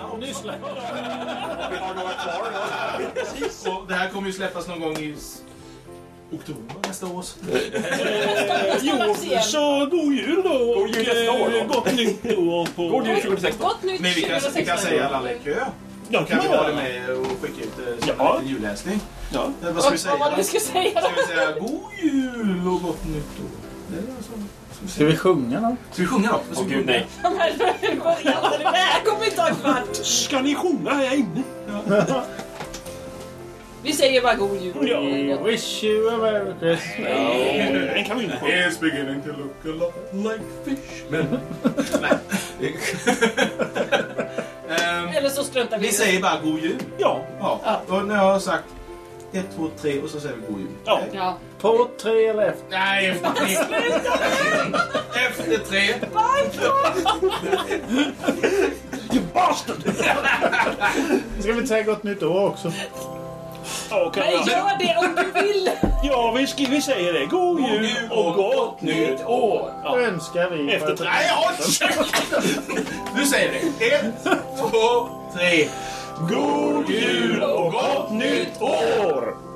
lyssna Och lyssna. Vi har några kvar. Och det här kommer ju släppas någon gång i oktober nästa år. Eh, jo, så god jul då. God jul nästa år eh, då. Gott nytt år på... God jul 2016. Gott nytt Men vi kan, vi 2016. kan säga alla i kö. Ja, kan vi ha det med och skicka ut det som Ja. en liten julhälsning. Ja. Eh, Vad ska vi säga? Vad det vi säga Ska vi säga god jul och gott nytt år? Det är ska vi Ska vi sjunga då? Ska vi sjunga då? Åh vi gud, nej. Men hur började det? Det här kommer inte ta en kvart. Ska ni sjunga här inne? Vi säger bara god jul. We wish you a merry Christmas. Den kan vi inte. It's beginning to look a lot like fish. Men... Nej. Eller så struntar vi vi det. säger bara god jul. Ja. Ja. Och när jag har sagt ett, två, tre och så säger vi god jul. Ja. Ja. På tre eller efter. Nej, efter tre. efter tre. You bastard! Ska vi säga gott nytt år också? Ja, kan Nej, gör det om du vill. ja vi, ska, vi säger det. God jul och gott nytt år. Då önskar vi... Efter tre. Nej, håll! Du säger det. Ett, två, tre. God jul och gott nytt år!